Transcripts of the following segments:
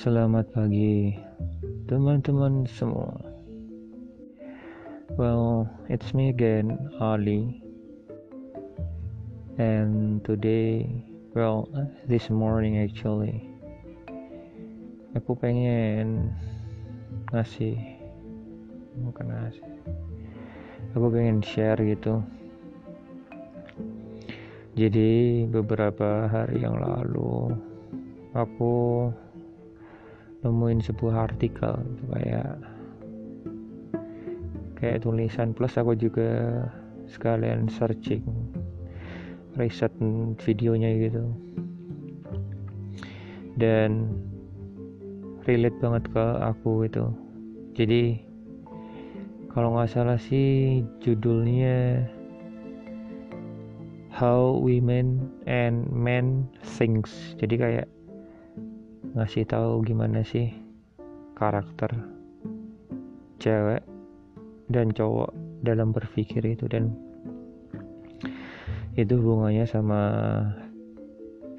Selamat pagi, teman-teman semua. Well, it's me again, Ali. And today, well, this morning actually, aku pengen ngasih, bukan ngasih, aku pengen share gitu. Jadi beberapa hari yang lalu, aku nemuin sebuah artikel gitu, kayak kayak tulisan. Plus aku juga sekalian searching riset videonya gitu. Dan relate banget ke aku itu. Jadi kalau nggak salah sih judulnya How Women and Men Things jadi kayak ngasih tahu gimana sih karakter cewek dan cowok dalam berpikir itu dan itu hubungannya sama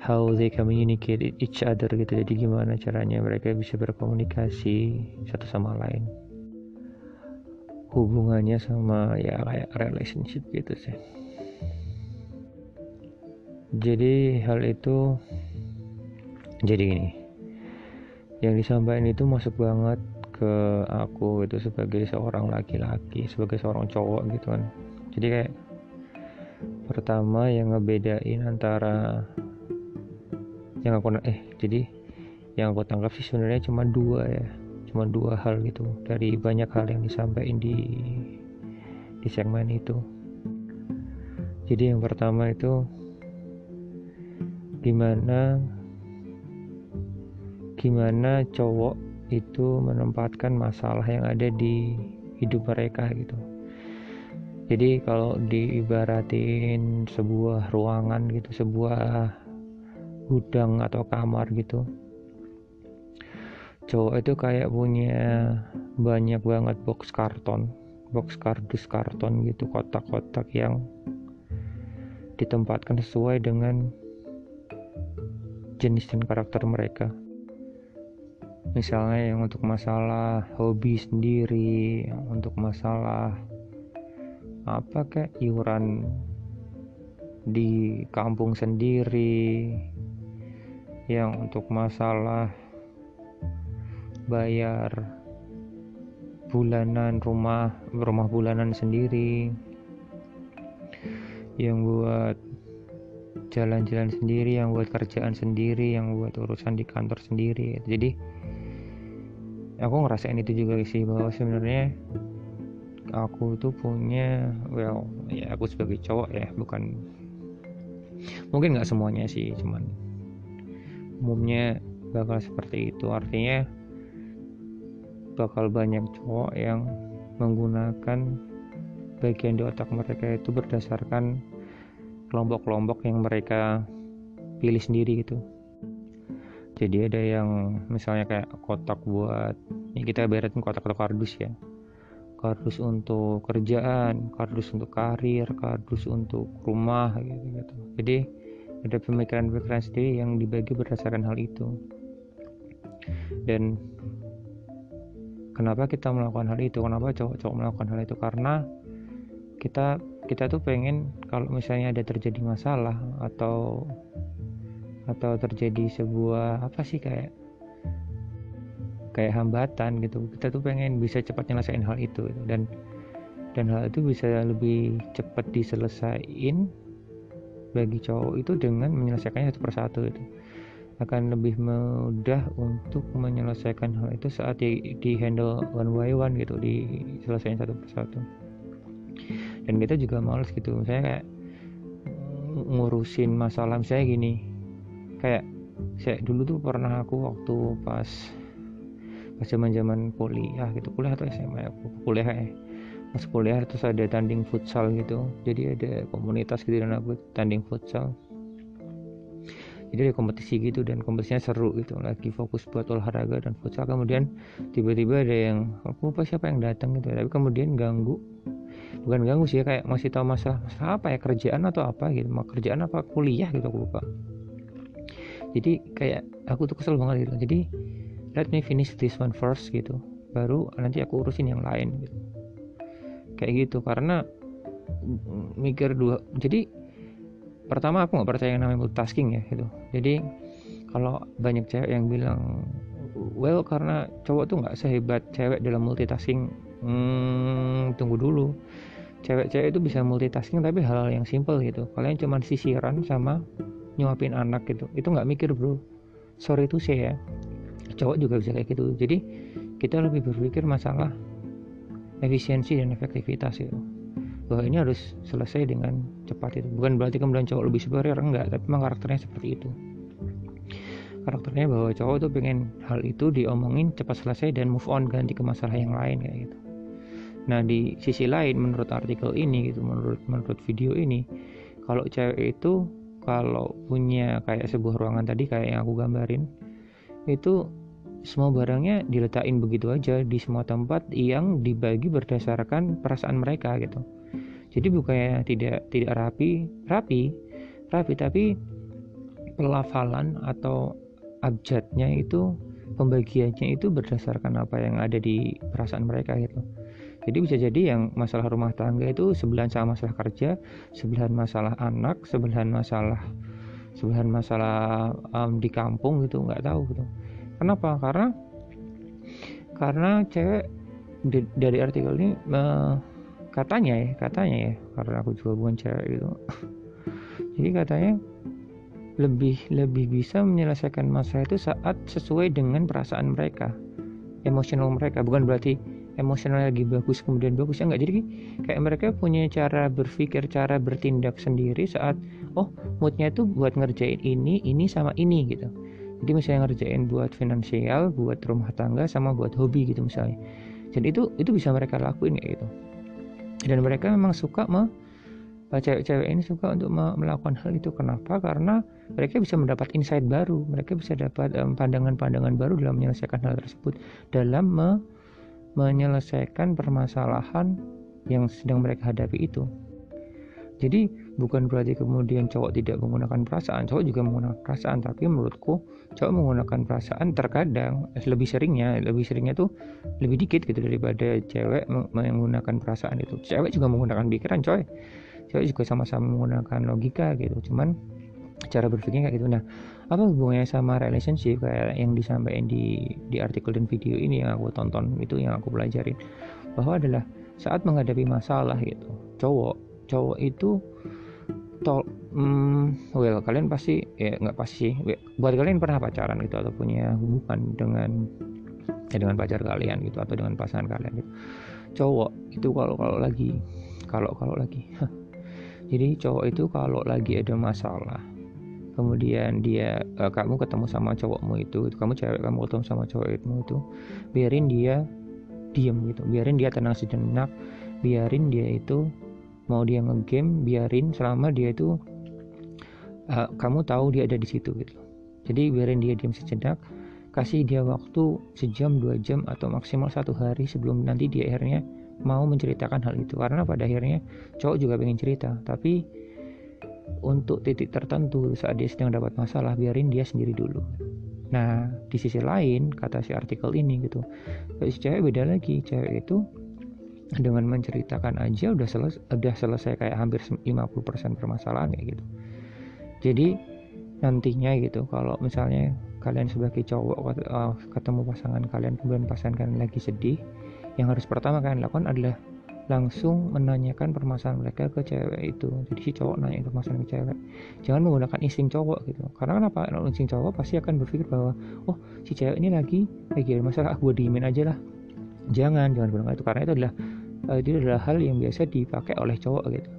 how they communicate each other gitu. Jadi gimana caranya mereka bisa berkomunikasi satu sama lain. Hubungannya sama ya kayak relationship gitu sih. Jadi hal itu jadi gini yang disampaikan itu masuk banget ke aku itu sebagai seorang laki-laki sebagai seorang cowok gitu kan. Jadi kayak pertama yang ngebedain antara yang aku eh jadi yang aku tangkap sih sebenarnya cuma dua ya cuma dua hal gitu dari banyak hal yang disampaikan di di segmen itu. Jadi yang pertama itu gimana gimana cowok itu menempatkan masalah yang ada di hidup mereka gitu. Jadi kalau diibaratin sebuah ruangan gitu sebuah gudang atau kamar gitu cowok itu kayak punya banyak banget box karton box kardus karton gitu kotak-kotak yang ditempatkan sesuai dengan jenis dan karakter mereka misalnya yang untuk masalah hobi sendiri untuk masalah apa kayak iuran di kampung sendiri yang untuk masalah bayar bulanan rumah rumah bulanan sendiri yang buat jalan-jalan sendiri yang buat kerjaan sendiri yang buat urusan di kantor sendiri. Jadi aku ngerasain itu juga sih bahwa sebenarnya aku tuh punya well ya aku sebagai cowok ya bukan mungkin nggak semuanya sih cuman umumnya bakal seperti itu. Artinya bakal banyak cowok yang menggunakan bagian di otak mereka itu berdasarkan kelompok-kelompok yang mereka pilih sendiri gitu. Jadi ada yang misalnya kayak kotak buat ya kita beresin kotak atau kardus ya. Kardus untuk kerjaan kardus untuk karir kardus untuk rumah gitu gitu. Jadi ada pemikiran-pemikiran sendiri yang dibagi berdasarkan hal itu. Dan kenapa kita melakukan hal itu? Kenapa cowok-cowok melakukan hal itu? Karena kita kita tuh pengen kalau misalnya ada terjadi masalah atau atau terjadi sebuah apa sih kayak kayak hambatan gitu. Kita tuh pengen bisa cepat nyelesain hal itu gitu. dan dan hal itu bisa lebih cepat diselesaikan bagi cowok itu dengan menyelesaikannya satu persatu itu akan lebih mudah untuk menyelesaikan hal itu saat di, di handle one by one gitu diselesaikan satu persatu dan kita juga males gitu misalnya kayak ngurusin masalah misalnya gini kayak saya dulu tuh pernah aku waktu pas pas zaman zaman kuliah gitu kuliah atau SMA aku kuliah ya. Pas kuliah terus ada tanding futsal gitu jadi ada komunitas gitu dan aku tanding futsal. Jadi ada kompetisi gitu dan kompetisinya seru gitu lagi fokus buat olahraga dan futsal. Kemudian tiba-tiba ada yang aku lupa siapa yang datang gitu tapi kemudian ganggu bukan ganggu sih kayak masih tahu masa masa apa ya kerjaan atau apa gitu. Mau kerjaan apa kuliah gitu aku lupa. Jadi kayak aku tuh kesel banget gitu. Jadi let me finish this one first gitu. Baru nanti aku urusin yang lain gitu. Kayak gitu karena mikir dua jadi pertama aku nggak percaya yang namanya multitasking ya gitu. Jadi kalau banyak cewek yang bilang well karena cowok tuh nggak sehebat cewek dalam multitasking hmm, tunggu dulu. Cewek-cewek itu bisa multitasking tapi hal-hal yang simple gitu. Kalian cuma sisiran sama nyuapin anak gitu. Itu nggak mikir bro. Sorry tuh saya ya. Cowok juga bisa kayak gitu. Jadi kita lebih berpikir masalah efisiensi dan efektivitas itu bahwa ini harus selesai dengan cepat itu. Bukan berarti kemudian cowok lebih superior enggak. Tapi memang karakternya seperti itu. Karakternya bahwa cowok tuh pengen hal itu diomongin cepat selesai dan move on ganti ke masalah yang lain kayak gitu nah di sisi lain menurut artikel ini gitu menurut menurut video ini kalau cewek itu kalau punya kayak sebuah ruangan tadi kayak yang aku gambarin itu semua barangnya diletakin begitu aja di semua tempat yang dibagi berdasarkan perasaan mereka gitu. Jadi bukannya tidak tidak rapi rapi rapi tapi pelafalan atau abjadnya itu pembagiannya itu berdasarkan apa yang ada di perasaan mereka gitu jadi bisa jadi yang masalah rumah tangga itu sebelahan sama masalah kerja sebelahan masalah anak sebelahan masalah sebelahan masalah um, di kampung gitu nggak tahu gitu. Kenapa? Karena karena cewek dari artikel ini uh, katanya ya katanya ya karena aku juga bukan cewek gitu. Jadi katanya lebih lebih bisa menyelesaikan masalah itu saat sesuai dengan perasaan mereka emosional mereka. Bukan berarti emosional lagi bagus kemudian bagus ya enggak jadi kayak mereka punya cara berpikir cara bertindak sendiri saat oh moodnya itu buat ngerjain ini ini sama ini gitu. Jadi misalnya ngerjain buat finansial buat rumah tangga sama buat hobi gitu misalnya. Dan itu itu bisa mereka lakuin kayak gitu. Dan mereka memang suka me cewek-cewek ini suka untuk melakukan hal itu. Kenapa? Karena mereka bisa mendapat insight baru. Mereka bisa dapat pandangan-pandangan um, baru dalam menyelesaikan hal tersebut. Dalam me menyelesaikan permasalahan yang sedang mereka hadapi itu. Jadi bukan berarti kemudian cowok tidak menggunakan perasaan. Cowok juga menggunakan perasaan tapi menurutku cowok menggunakan perasaan terkadang eh, lebih seringnya lebih seringnya tuh lebih dikit gitu daripada cewek menggunakan perasaan itu. Cewek juga menggunakan pikiran coy. Cewek juga sama-sama menggunakan logika gitu. Cuman cara berpikirnya kayak gitu. Nah apa hubungannya sama relationship kayak yang disampaikan di di artikel dan video ini yang aku tonton itu yang aku pelajarin? Bahwa adalah saat menghadapi masalah gitu cowok cowok itu tol hmm, well kalian pasti ya nggak pasti buat kalian pernah pacaran gitu atau punya hubungan dengan ya dengan pacar kalian gitu atau dengan pasangan kalian gitu. Cowok itu kalau kalau lagi kalau kalau lagi jadi cowok itu kalau lagi ada masalah kemudian dia uh, kamu ketemu sama cowokmu itu, kamu cewek kamu ketemu sama cowokmu itu biarin dia diem gitu. Biarin dia tenang sejenak biarin dia itu mau dia ngegame biarin selama dia itu uh, kamu tahu dia ada di situ gitu. Jadi biarin dia diam sejenak kasih dia waktu sejam dua jam atau maksimal satu hari sebelum nanti dia akhirnya mau menceritakan hal itu. Karena pada akhirnya cowok juga pengen cerita tapi untuk titik tertentu saat dia sedang dapat masalah biarin dia sendiri dulu. Nah di sisi lain kata si artikel ini gitu si cewek beda lagi. Cewek itu dengan menceritakan aja udah selesai udah selesai kayak hampir 50% permasalahan kayak gitu. Jadi nantinya gitu kalau misalnya kalian sebagai cowok uh, ketemu pasangan kalian kemudian pasangan kalian lagi sedih yang harus pertama kalian lakukan adalah langsung menanyakan permasalahan mereka ke cewek itu. Jadi si cowok nanya permasalahan ke cewek jangan menggunakan insting cowok gitu. Karena kenapa? Insting cowok pasti akan berpikir bahwa oh si cewek ini lagi lagi ada masalah gue diemin aja lah. Jangan jangan gunakan itu. Karena itu adalah uh, itu adalah hal yang biasa dipakai oleh cowok gitu.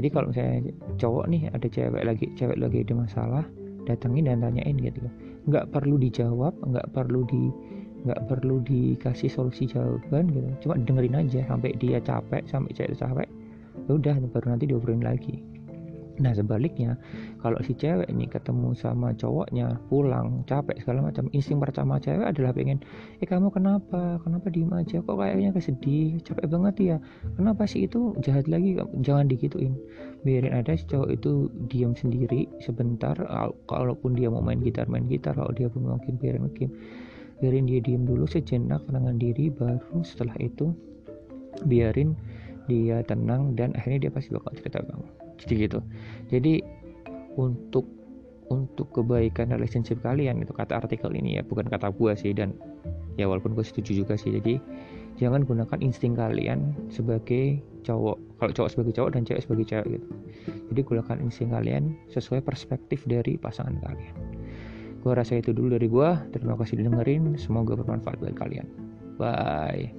Jadi kalau misalnya cowok nih ada cewek lagi cewek lagi ada masalah datangin dan tanyain gitu. Nggak perlu dijawab nggak perlu di nggak perlu dikasih solusi jawaban gitu. Cuma dengerin aja sampai dia capek sampai cewek capek ya udah baru nanti diobrolin lagi. Nah sebaliknya kalau si cewek ini ketemu sama cowoknya pulang capek segala macam insting pertama cewek adalah pengen eh kamu kenapa? Kenapa diem aja? Kok kayaknya kesedih? Capek banget ya? Kenapa sih itu jahat lagi? Jangan digituin. Biarin ada si cowok itu diam sendiri sebentar kalaupun dia mau main gitar main gitar kalau dia mungkin biarin game biarin dia diem dulu sejenak tenangkan diri baru setelah itu biarin dia tenang dan akhirnya dia pasti bakal cerita kamu. Jadi gitu. Jadi untuk untuk kebaikan relationship kalian itu kata artikel ini ya bukan kata gua sih dan ya walaupun gue setuju juga sih. Jadi jangan gunakan insting kalian sebagai cowok kalau cowok sebagai cowok dan cewek sebagai cewek gitu. Jadi gunakan insting kalian sesuai perspektif dari pasangan kalian gue rasa itu dulu dari gue terima kasih dengerin semoga bermanfaat buat kalian. Bye